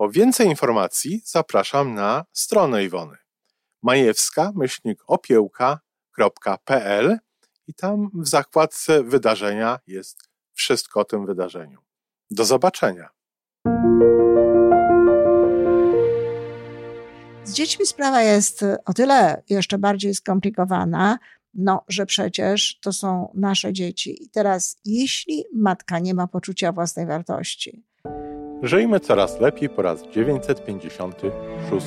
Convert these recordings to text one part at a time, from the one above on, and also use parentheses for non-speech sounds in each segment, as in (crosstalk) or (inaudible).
Po więcej informacji zapraszam na stronę Iwony majewska-opiełka.pl i tam w zakładce wydarzenia jest wszystko o tym wydarzeniu. Do zobaczenia. Z dziećmi sprawa jest o tyle jeszcze bardziej skomplikowana, no, że przecież to są nasze dzieci. I teraz, jeśli matka nie ma poczucia własnej wartości, Żyjmy coraz lepiej po raz 956.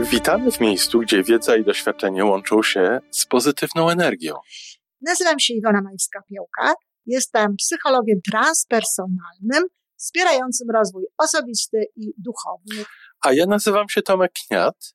Witamy w miejscu, gdzie wiedza i doświadczenie łączą się z pozytywną energią. Nazywam się Iwona Majewska-Piołka. Jestem psychologiem transpersonalnym, wspierającym rozwój osobisty i duchowy. A ja nazywam się Tomek Kniat.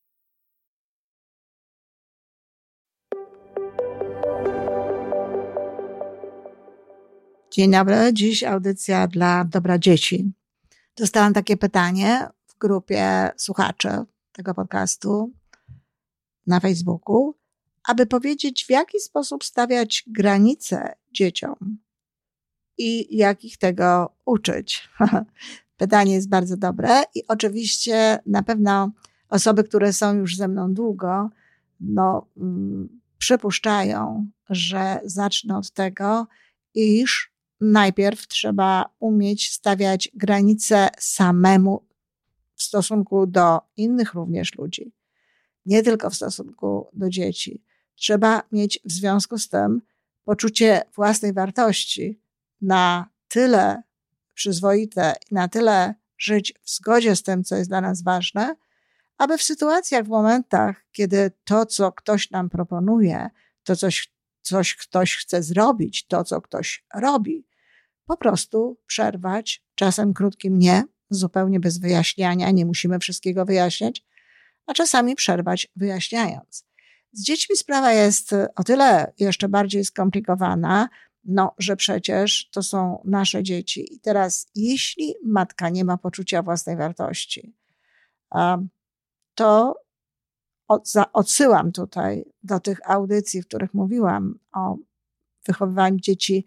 Dzień dobry, dziś audycja dla dobra dzieci. Dostałam takie pytanie w grupie słuchaczy tego podcastu na Facebooku, aby powiedzieć, w jaki sposób stawiać granice dzieciom i jak ich tego uczyć. (laughs) Pytanie jest bardzo dobre i oczywiście na pewno osoby, które są już ze mną długo, no, mm, przypuszczają, że zacznę od tego, iż najpierw trzeba umieć stawiać granice samemu w stosunku do innych również ludzi, nie tylko w stosunku do dzieci. Trzeba mieć w związku z tym poczucie własnej wartości na tyle przyzwoite i na tyle żyć w zgodzie z tym, co jest dla nas ważne, aby w sytuacjach, w momentach, kiedy to, co ktoś nam proponuje, to coś, coś ktoś chce zrobić, to, co ktoś robi, po prostu przerwać, czasem krótkim nie, zupełnie bez wyjaśniania, nie musimy wszystkiego wyjaśniać, a czasami przerwać wyjaśniając. Z dziećmi sprawa jest o tyle jeszcze bardziej skomplikowana, no, że przecież to są nasze dzieci. I teraz, jeśli matka nie ma poczucia własnej wartości, to odsyłam tutaj do tych audycji, w których mówiłam o wychowywaniu dzieci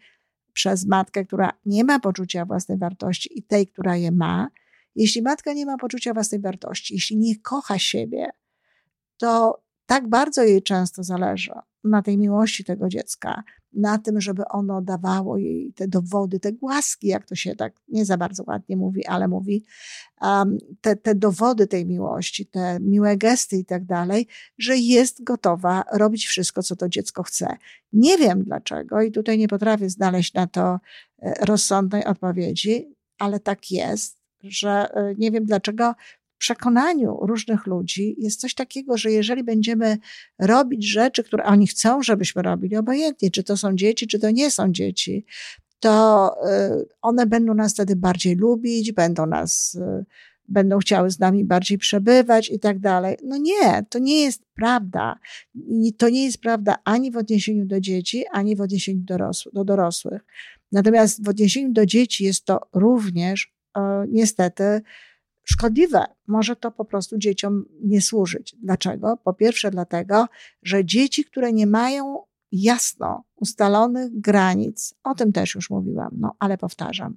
przez matkę, która nie ma poczucia własnej wartości i tej, która je ma. Jeśli matka nie ma poczucia własnej wartości, jeśli nie kocha siebie, to tak bardzo jej często zależy na tej miłości tego dziecka, na tym, żeby ono dawało jej te dowody, te głaski, jak to się tak nie za bardzo ładnie mówi, ale mówi, um, te, te dowody tej miłości, te miłe gesty i tak dalej, że jest gotowa robić wszystko, co to dziecko chce. Nie wiem dlaczego i tutaj nie potrafię znaleźć na to e, rozsądnej odpowiedzi, ale tak jest, że e, nie wiem dlaczego przekonaniu różnych ludzi jest coś takiego, że jeżeli będziemy robić rzeczy, które oni chcą, żebyśmy robili, obojętnie, czy to są dzieci, czy to nie są dzieci, to y, one będą nas wtedy bardziej lubić, będą nas, y, będą chciały z nami bardziej przebywać i tak dalej. No nie, to nie jest prawda. To nie jest prawda ani w odniesieniu do dzieci, ani w odniesieniu do dorosłych. Natomiast w odniesieniu do dzieci jest to również niestety szkodliwe. Może to po prostu dzieciom nie służyć. Dlaczego? Po pierwsze, dlatego, że dzieci, które nie mają jasno ustalonych granic, o tym też już mówiłam, no ale powtarzam.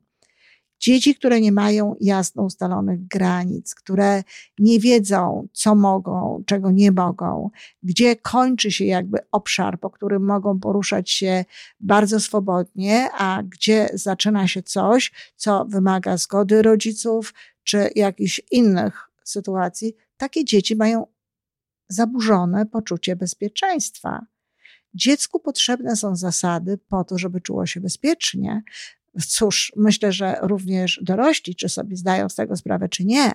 Dzieci, które nie mają jasno ustalonych granic, które nie wiedzą, co mogą, czego nie mogą, gdzie kończy się jakby obszar, po którym mogą poruszać się bardzo swobodnie, a gdzie zaczyna się coś, co wymaga zgody rodziców, czy jakichś innych sytuacji, takie dzieci mają zaburzone poczucie bezpieczeństwa. Dziecku potrzebne są zasady po to, żeby czuło się bezpiecznie. Cóż, myślę, że również dorośli, czy sobie zdają z tego sprawę, czy nie,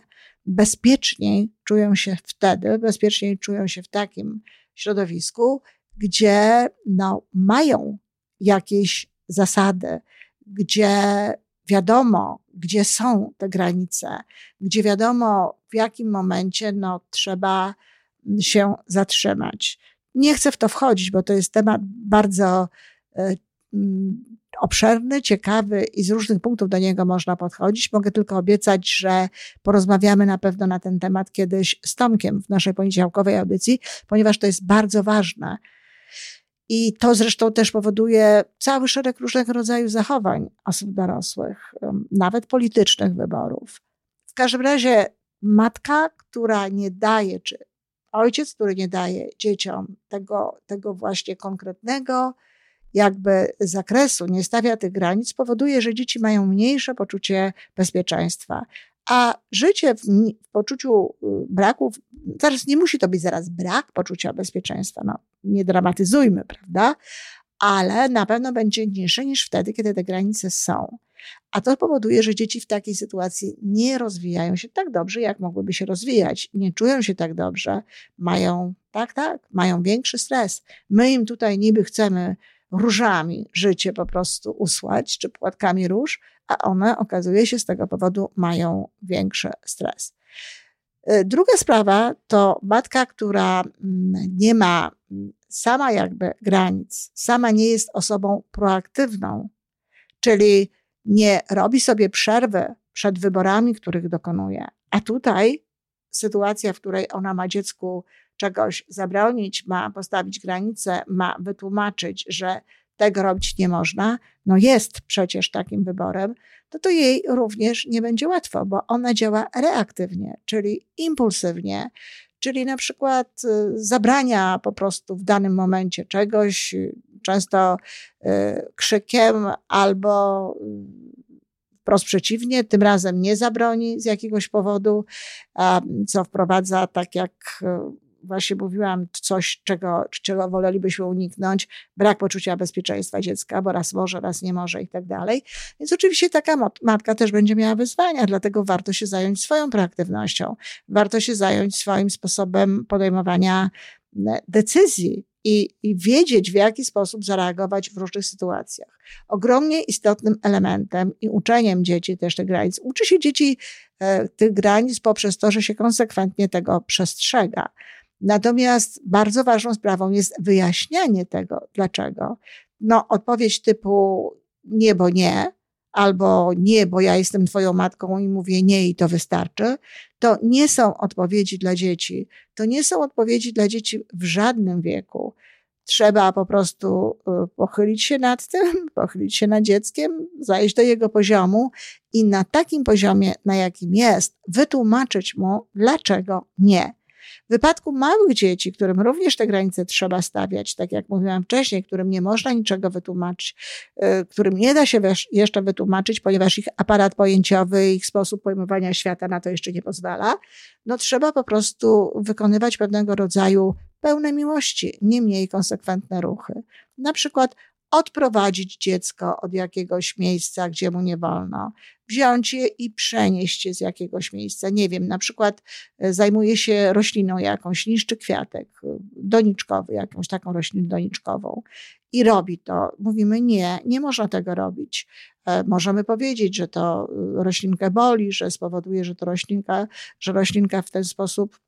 bezpieczniej czują się wtedy, bezpieczniej czują się w takim środowisku, gdzie no, mają jakieś zasady, gdzie wiadomo, gdzie są te granice, gdzie wiadomo, w jakim momencie no, trzeba się zatrzymać. Nie chcę w to wchodzić, bo to jest temat bardzo y, obszerny, ciekawy i z różnych punktów do niego można podchodzić. Mogę tylko obiecać, że porozmawiamy na pewno na ten temat kiedyś z Tomkiem w naszej poniedziałkowej audycji, ponieważ to jest bardzo ważne. I to zresztą też powoduje cały szereg różnego rodzaju zachowań osób dorosłych, nawet politycznych wyborów. W każdym razie matka, która nie daje, czy ojciec, który nie daje dzieciom tego, tego właśnie konkretnego, jakby zakresu, nie stawia tych granic, powoduje, że dzieci mają mniejsze poczucie bezpieczeństwa. A życie w, w, poczuciu y, braku, teraz nie musi to być zaraz brak poczucia bezpieczeństwa, no nie dramatyzujmy, prawda? Ale na pewno będzie mniejsze niż wtedy, kiedy te granice są. A to powoduje, że dzieci w takiej sytuacji nie rozwijają się tak dobrze, jak mogłyby się rozwijać. Nie czują się tak dobrze, mają, tak, tak, mają większy stres. My im tutaj niby chcemy różami życie po prostu usłać, czy płatkami róż, a one okazuje się z tego powodu mają większy stres. Y, druga sprawa to matka, która mm, nie ma mm, sama jakby granic, sama nie jest osobą proaktywną, czyli nie robi sobie przerwy przed wyborami, których dokonuje. A tutaj sytuacja, w której ona ma dziecku czegoś zabronić, ma postawić granice, ma wytłumaczyć, że tego robić nie można, no jest przecież takim wyborem, to to jej również nie będzie łatwo, bo ona działa reaktywnie, czyli impulsywnie, czyli na przykład y, zabrania po prostu w danym momencie czegoś, często y, krzykiem albo y, wprost przeciwnie, tym razem nie zabroni z jakiegoś powodu, co wprowadza, tak jak właśnie mówiłam, coś, czego, czego wolelibyśmy uniknąć, brak poczucia bezpieczeństwa dziecka, bo raz może, raz nie może i tak dalej. Więc oczywiście taka matka też będzie miała wyzwania, dlatego warto się zająć swoją proaktywnością, warto się zająć swoim sposobem podejmowania decyzji, i, i, wiedzieć, w jaki sposób zareagować w różnych sytuacjach. Ogromnie istotnym elementem i uczeniem dzieci też tych granic. Uczy się dzieci e, tych granic poprzez to, że się konsekwentnie tego przestrzega. Natomiast bardzo ważną sprawą jest wyjaśnianie tego, dlaczego. No, odpowiedź typu nie, bo nie, albo nie, bo ja jestem twoją matką i mówię nie i to wystarczy, to nie są odpowiedzi dla dzieci. To nie są odpowiedzi dla dzieci w żadnym wieku. Trzeba po prostu y, pochylić się nad tym, (laughs) pochylić się nad dzieckiem, zajść do jego poziomu i na takim poziomie, na jakim jest, wytłumaczyć mu, dlaczego nie. W wypadku małych dzieci, którym również te granice trzeba stawiać, tak jak mówiłam wcześniej, którym nie można niczego wytłumaczyć, y, którym nie da się jeszcze wytłumaczyć, ponieważ ich aparat pojęciowy, ich sposób pojmowania świata na to jeszcze nie pozwala, no trzeba po prostu wykonywać pewnego rodzaju pełne miłości, nie mniej konsekwentne ruchy. Na przykład odprowadzić dziecko od jakiegoś miejsca, gdzie mu nie wolno, wziąć je i przenieść je z jakiegoś miejsca. Nie wiem, na przykład e, zajmuje się rośliną jakąś, niszczy kwiatek e, doniczkowy, jakąś taką roślinę doniczkową i robi to. Mówimy nie, nie można tego robić. E, możemy powiedzieć, że to roślinkę boli, że spowoduje, że to roślinka, że roślinka w ten sposób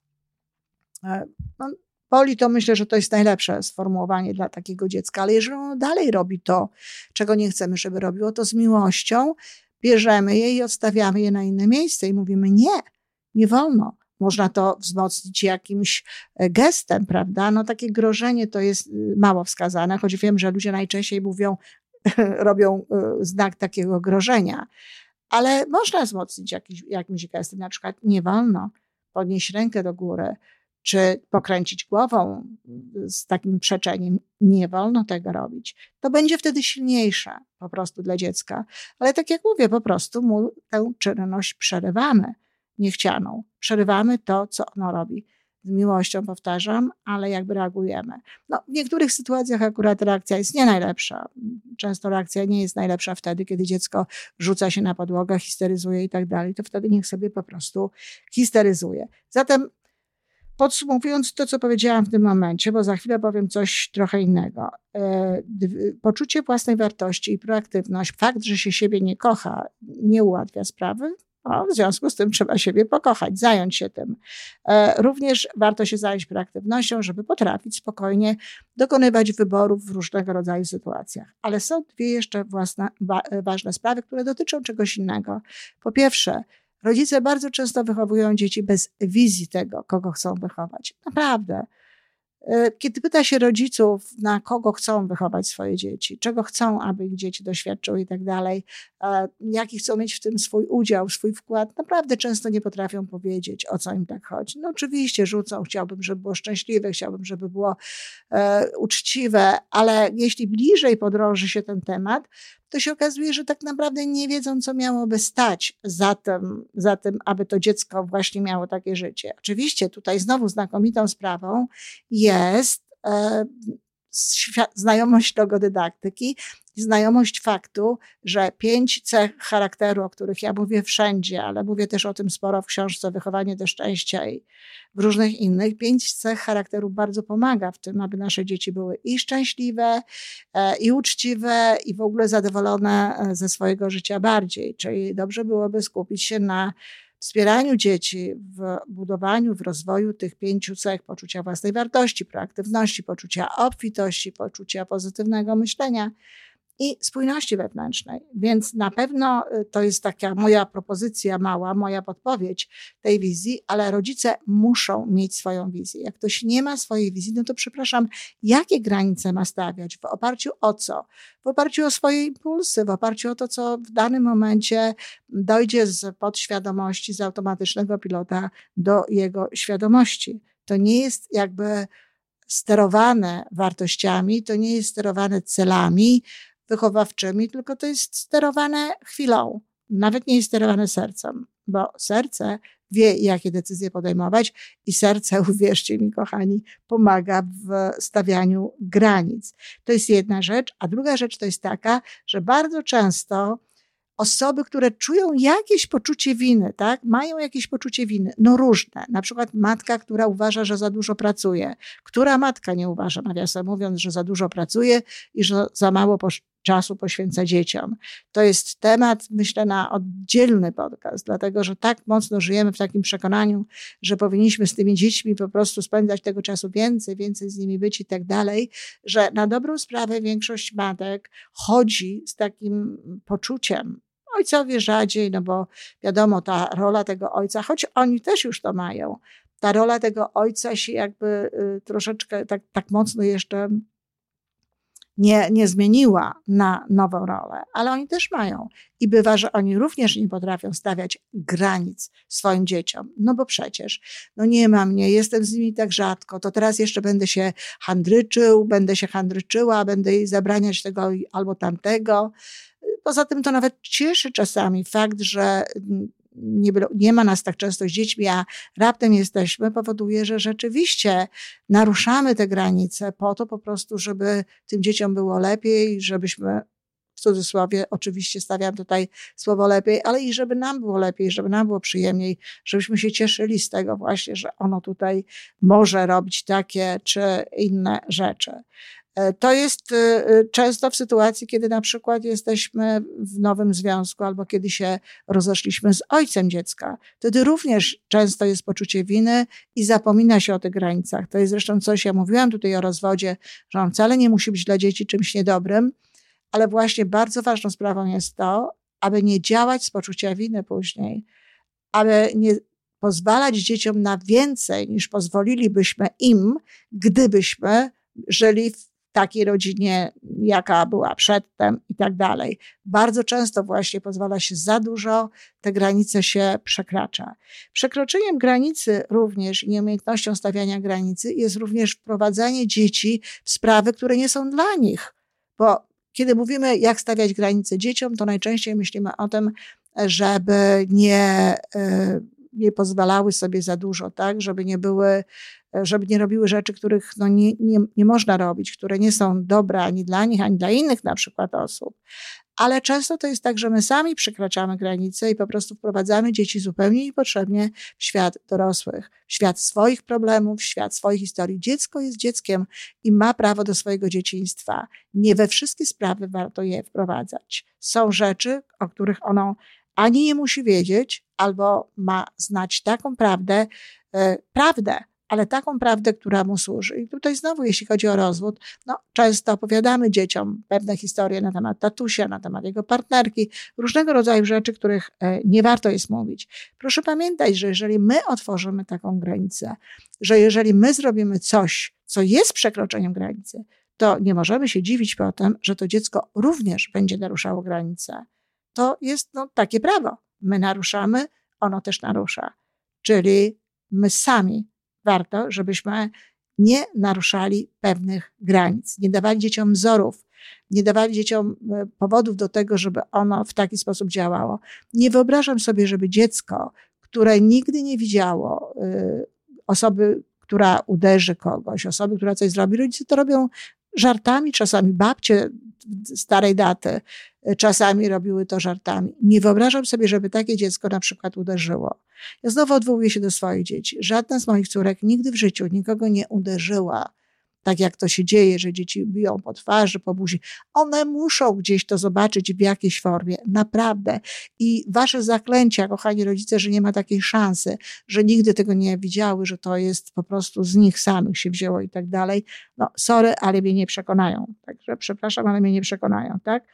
no, boli, to myślę, że to jest najlepsze sformułowanie dla takiego dziecka. Ale jeżeli ono dalej robi to, czego nie chcemy, żeby robiło, to z miłością bierzemy je i odstawiamy je na inne miejsce i mówimy nie, nie wolno. Można to wzmocnić jakimś e, gestem, prawda? No takie grożenie to jest y, mało wskazane, choć wiem, że ludzie najczęściej mówią, (laughs) robią y, znak takiego grożenia. Ale można wzmocnić jakiś, jakimś gestem, na przykład nie wolno podnieść rękę do góry, czy pokręcić głową z takim przeczeniem. Nie wolno tego robić. To będzie wtedy silniejsze po prostu dla dziecka. Ale tak jak mówię, po prostu mu tę czynność przerywamy. niechcianą. Przerywamy to, co ono robi. Z miłością powtarzam, ale jakby reagujemy. No, w niektórych sytuacjach akurat reakcja jest nie najlepsza. Często reakcja nie jest najlepsza wtedy, kiedy dziecko rzuca się na podłogę, histeryzuje i tak dalej. To wtedy niech sobie po prostu histeryzuje. Zatem Podsumowując to, co powiedziałam w tym momencie, bo za chwilę powiem coś trochę innego. E, poczucie własnej wartości i proaktywność, fakt, że się siebie nie kocha, nie ułatwia sprawy. No, w związku z tym trzeba siebie pokochać, zająć się tym. E, również warto się zająć proaktywnością, żeby potrafić spokojnie dokonywać wyborów w różnego rodzaju sytuacjach. Ale są dwie jeszcze własne, ważne sprawy, które dotyczą czegoś innego. Po pierwsze, Rodzice bardzo często wychowują dzieci bez wizji tego, kogo chcą wychować. Naprawdę. E, kiedy pyta się rodziców, na kogo chcą wychować swoje dzieci, czego chcą, aby ich dzieci doświadczyły i tak dalej, e, jaki chcą mieć w tym swój udział, swój wkład, naprawdę często nie potrafią powiedzieć, o co im tak chodzi. No oczywiście rzucą, chciałbym, żeby było szczęśliwe, chciałbym, żeby było e, uczciwe, ale jeśli bliżej podrąży się ten temat, to się okazuje, że tak naprawdę nie wiedzą, co miałoby stać za tym, za tym, aby to dziecko właśnie miało takie życie. Oczywiście tutaj znowu znakomitą sprawą jest e, znajomość logodydaktyki znajomość faktu, że pięć cech charakteru, o których ja mówię wszędzie, ale mówię też o tym sporo w książce Wychowanie do szczęścia i w różnych innych, pięć cech charakteru bardzo pomaga w tym, aby nasze dzieci były i szczęśliwe, e, i uczciwe, i w ogóle zadowolone e, ze swojego życia bardziej. Czyli dobrze byłoby skupić się na wspieraniu dzieci w budowaniu, w rozwoju tych pięciu cech poczucia własnej wartości, proaktywności, poczucia obfitości, poczucia pozytywnego myślenia, i spójności wewnętrznej. Więc na pewno y, to jest taka moja propozycja mała, moja podpowiedź tej wizji, ale rodzice muszą mieć swoją wizję. Jak ktoś nie ma swojej wizji, no to przepraszam, jakie granice ma stawiać? W oparciu o co? W oparciu o swoje impulsy, w oparciu o to, co w danym momencie dojdzie z podświadomości, z automatycznego pilota do jego świadomości. To nie jest jakby sterowane wartościami, to nie jest sterowane celami, wychowawczymi, tylko to jest sterowane chwilą. Nawet nie jest sterowane sercem, bo serce wie, jakie decyzje podejmować i serce, (laughs) uwierzcie mi, kochani, pomaga w stawianiu granic. To jest jedna rzecz. A druga rzecz to jest taka, że bardzo często osoby, które czują jakieś poczucie winy, tak? Mają jakieś poczucie winy, no różne. Na przykład matka, która uważa, że za dużo pracuje. Która matka nie uważa, nawiasem mówiąc, że za dużo pracuje i że za mało czasu poświęca dzieciom. To jest temat, myślę, na oddzielny podcast, dlatego że tak mocno żyjemy w takim przekonaniu, że powinniśmy z tymi dziećmi po prostu spędzać tego czasu więcej, więcej z nimi być i tak dalej, że na dobrą sprawę większość matek chodzi z takim poczuciem, ojcowie rzadziej, no bo wiadomo, ta rola tego ojca, choć oni też już to mają, ta rola tego ojca się jakby y, troszeczkę tak, tak mocno jeszcze nie, nie zmieniła na nową rolę, ale oni też mają. I bywa, że oni również nie potrafią stawiać granic swoim dzieciom. No bo przecież, no nie ma mnie, jestem z nimi tak rzadko, to teraz jeszcze będę się handryczył, będę się handryczyła, będę jej zabraniać tego albo tamtego. Poza tym to nawet cieszy czasami fakt, że nie, nie ma nas tak często z dziećmi, a raptem jesteśmy, powoduje, że rzeczywiście naruszamy te granice po to po prostu, żeby tym dzieciom było lepiej, żebyśmy w cudzysłowie oczywiście stawiam tutaj słowo lepiej, ale i żeby nam było lepiej, żeby nam było przyjemniej, żebyśmy się cieszyli z tego właśnie, że ono tutaj może robić takie czy inne rzeczy. E, to jest e, e, często w sytuacji, kiedy na przykład jesteśmy w nowym związku albo kiedy się rozeszliśmy z ojcem dziecka. Wtedy również często jest poczucie winy i zapomina się o tych granicach. To jest zresztą coś, ja mówiłam tutaj o rozwodzie, że on wcale nie musi być dla dzieci czymś niedobrym, ale właśnie bardzo ważną sprawą jest to, aby nie działać z poczucia winy później, aby nie pozwalać dzieciom na więcej niż pozwolilibyśmy im, gdybyśmy żyli w takiej rodzinie, jaka była przedtem i tak dalej. Bardzo często właśnie pozwala się za dużo, te granice się przekracza. Przekroczeniem granicy również i nieumiejętnością stawiania granicy jest również wprowadzanie dzieci w sprawy, które nie są dla nich. Bo kiedy mówimy, jak stawiać granice dzieciom, to najczęściej myślimy o tym, żeby nie, e, nie pozwalały sobie za dużo, tak? Żeby nie były, żeby nie robiły rzeczy, których no nie, nie, nie można robić, które nie są dobre ani dla nich, ani dla innych na przykład osób ale często to jest tak, że my sami przekraczamy granice i po prostu wprowadzamy dzieci zupełnie niepotrzebnie w świat dorosłych, w świat swoich problemów, w świat swoich historii. Dziecko jest dzieckiem i ma prawo do swojego dzieciństwa. Nie we wszystkie sprawy warto je wprowadzać. Są rzeczy, o których ono ani nie musi wiedzieć, albo ma znać taką prawdę, e, prawdę, ale taką prawdę, która mu służy. I tutaj znowu, jeśli chodzi o rozwód, no, często opowiadamy dzieciom pewne historie na temat tatusia, na temat jego partnerki, różnego rodzaju rzeczy, których e, nie warto jest mówić. Proszę pamiętać, że jeżeli my otworzymy taką granicę, że jeżeli my zrobimy coś, co jest przekroczeniem granicy, to nie możemy się dziwić potem, że to dziecko również będzie naruszało granice. To jest no, takie prawo. My naruszamy, ono też narusza. Czyli my sami warto, żebyśmy nie naruszali pewnych granic, nie dawali dzieciom wzorów, nie dawali dzieciom e, powodów do tego, żeby ono w taki sposób działało. Nie wyobrażam sobie, żeby dziecko, które nigdy nie widziało e, osoby, która uderzy kogoś, osoby, która coś zrobi, rodzice to robią żartami, czasami babcie starej daty czasami robiły to żartami. Nie wyobrażam sobie, żeby takie dziecko na przykład uderzyło. Ja znowu odwołuję się do swoich dzieci. Żadna z moich córek nigdy w życiu nikogo nie uderzyła tak jak to się dzieje, że dzieci biją po twarzy, po buzi. One muszą gdzieś to zobaczyć w jakiejś formie, naprawdę. I wasze zaklęcia, kochani rodzice, że nie ma takiej szansy, że nigdy tego nie widziały, że to jest po prostu z nich samych się wzięło i tak dalej. No, sorry, ale mnie nie przekonają. Także przepraszam, ale mnie nie przekonają, tak?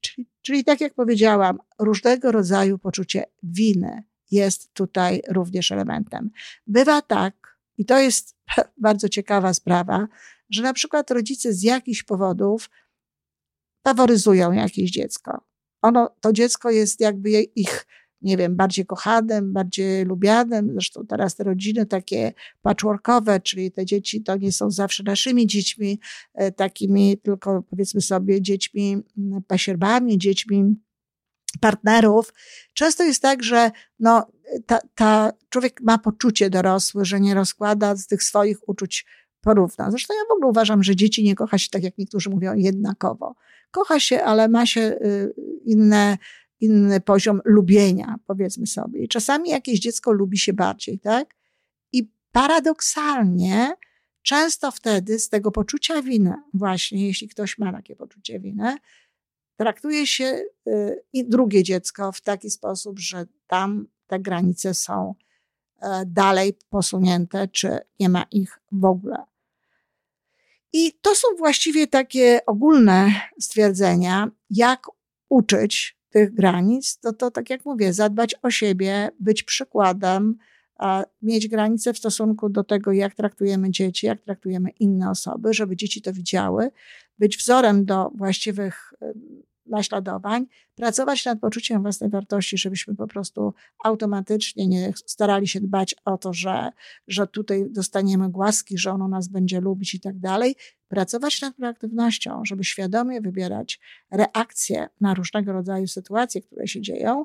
Czyli, czyli tak jak powiedziałam, różnego rodzaju poczucie winy jest tutaj również elementem. Bywa tak, i to jest (laughs) bardzo ciekawa sprawa, że na przykład rodzice z jakichś powodów faworyzują jakieś dziecko. Ono, to dziecko jest jakby ich, nie wiem, bardziej kochanym, bardziej lubianym. Zresztą teraz te rodziny takie patchworkowe, czyli te dzieci to nie są zawsze naszymi dziećmi, e, takimi tylko powiedzmy sobie dziećmi mm, pasierbami, dziećmi partnerów. Często jest tak, że no, ta, ta człowiek ma poczucie dorosły, że nie rozkłada z tych swoich uczuć porówna. Zresztą ja w ogóle uważam, że dzieci nie kocha się tak, jak niektórzy mówią, jednakowo. Kocha się, ale ma się y, inne, inny poziom lubienia, powiedzmy sobie. I czasami jakieś dziecko lubi się bardziej, tak? I paradoksalnie, często wtedy z tego poczucia winy, właśnie jeśli ktoś ma takie poczucie winy, traktuje się y, drugie dziecko w taki sposób, że tam te granice są e, dalej posunięte, czy nie ma ich w ogóle. I to są właściwie takie ogólne stwierdzenia, jak uczyć tych granic. To, to tak jak mówię, zadbać o siebie, być przykładem, mieć granice w stosunku do tego, jak traktujemy dzieci, jak traktujemy inne osoby, żeby dzieci to widziały, być wzorem do właściwych naśladowań, pracować nad poczuciem własnej wartości, żebyśmy po prostu automatycznie nie starali się dbać o to, że, że tutaj dostaniemy głaski, że ono nas będzie lubić i tak dalej. Pracować nad proaktywnością, żeby świadomie wybierać reakcje na różnego rodzaju sytuacje, które się dzieją,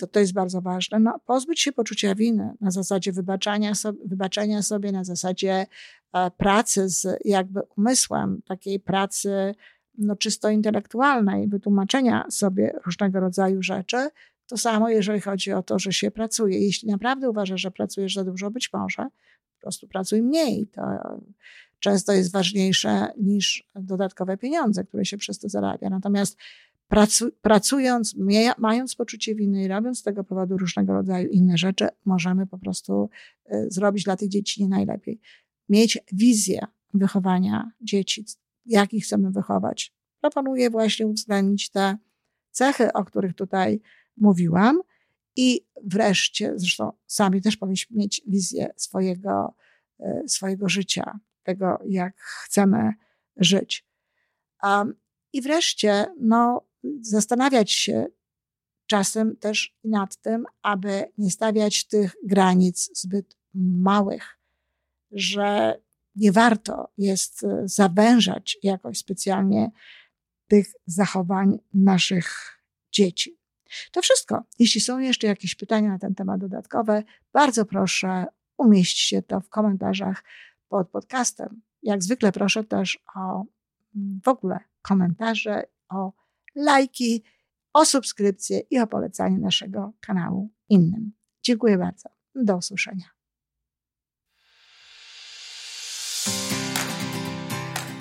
to to jest bardzo ważne. No, pozbyć się poczucia winy na zasadzie wybaczania sobie, wybaczenia sobie, na zasadzie e, pracy z jakby umysłem, takiej pracy no, czysto intelektualnej, wytłumaczenia sobie różnego rodzaju rzeczy. To samo, jeżeli chodzi o to, że się pracuje. Jeśli naprawdę uważasz, że pracujesz za dużo, być może po prostu pracuj mniej. To często jest ważniejsze niż dodatkowe pieniądze, które się przez to zarabia. Natomiast pracu, pracując, mając poczucie winy i robiąc z tego powodu różnego rodzaju inne rzeczy, możemy po prostu y, zrobić dla tych dzieci nie najlepiej. Mieć wizję wychowania dzieci, jak ich chcemy wychować. Proponuję właśnie uwzględnić te cechy, o których tutaj mówiłam. I wreszcie, zresztą sami też powinniśmy mieć wizję swojego, e, swojego życia, tego, jak chcemy żyć. Um, I wreszcie, no, zastanawiać się czasem też nad tym, aby nie stawiać tych granic zbyt małych, że nie warto jest e, zawężać jakoś specjalnie tych zachowań naszych dzieci. To wszystko. Jeśli są jeszcze jakieś pytania na ten temat dodatkowe, bardzo proszę umieśćcie to w komentarzach pod podcastem. Jak zwykle proszę też o w ogóle komentarze, o lajki, o subskrypcję i o polecanie naszego kanału innym. Dziękuję bardzo. Do usłyszenia.